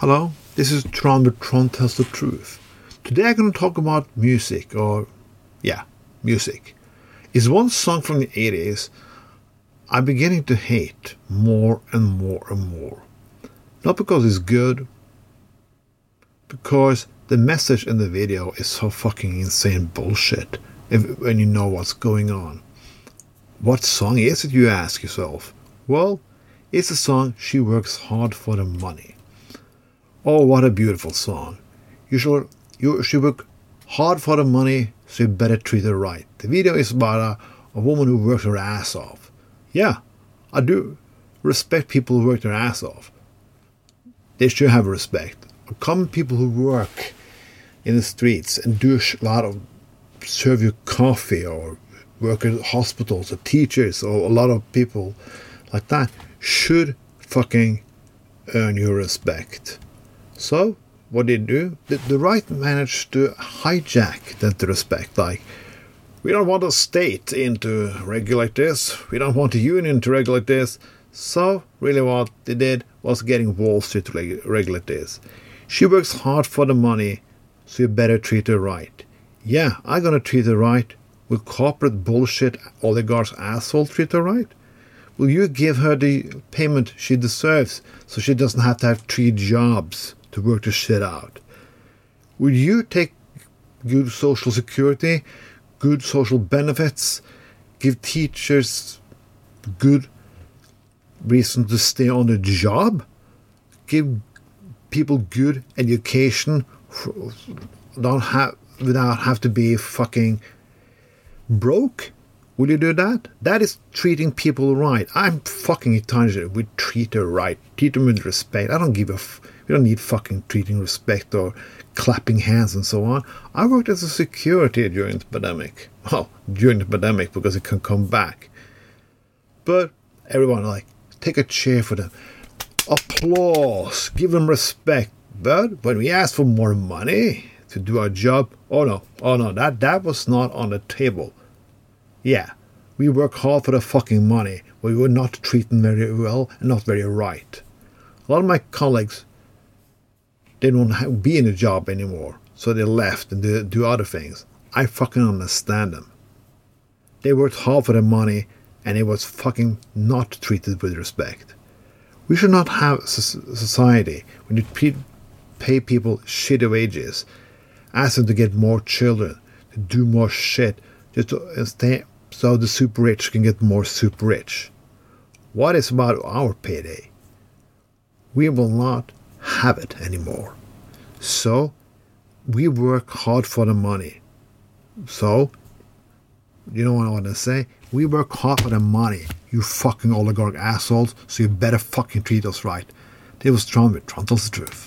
Hello, this is Tron, but Tron tells the truth. Today I'm going to talk about music, or yeah, music. Is one song from the 80s I'm beginning to hate more and more and more. Not because it's good, because the message in the video is so fucking insane bullshit if, when you know what's going on. What song is it, you ask yourself? Well, it's a song She Works Hard for the Money. Oh, what a beautiful song. You should, you should work hard for the money, so you better treat her right. The video is about a, a woman who works her ass off. Yeah, I do respect people who work their ass off. They should have respect. Common people who work in the streets and do a lot of serve you coffee or work at hospitals or teachers or a lot of people like that should fucking earn your respect. So, what did they do? The, the right managed to hijack that respect. Like, we don't want a state in to regulate this. We don't want a union to regulate this. So, really, what they did was getting Wall Street to reg- regulate this. She works hard for the money, so you better treat her right. Yeah, I'm gonna treat her right. Will corporate bullshit oligarchs asshole treat her right? Will you give her the payment she deserves so she doesn't have to have three jobs? To work the shit out. Would you take good social security, good social benefits, give teachers good reason to stay on the job, give people good education, don't have without have to be fucking broke? Will you do that? That is treating people right. I'm fucking eternal. We treat her right. Treat them with respect. I don't give a. we don't need fucking treating respect or clapping hands and so on. I worked as a security during the pandemic. Well, during the pandemic because it can come back. But everyone like take a chair for them. Applause. Give them respect. But when we ask for more money to do our job, oh no, oh no, that that was not on the table. Yeah, we work hard for the fucking money, we were not treated very well and not very right. A lot of my colleagues they don't have be in a job anymore, so they left and do, do other things. I fucking understand them. They worked hard for their money and it was fucking not treated with respect. We should not have a society when you pay people shitty wages, ask them to get more children, to do more shit, just to uh, stay so the super rich can get more super rich. What is about our payday? We will not have it anymore. So we work hard for the money. So, you know what I want to say? We work hard for the money, you fucking oligarch assholes, so you better fucking treat us right. It was with Tron tells the truth.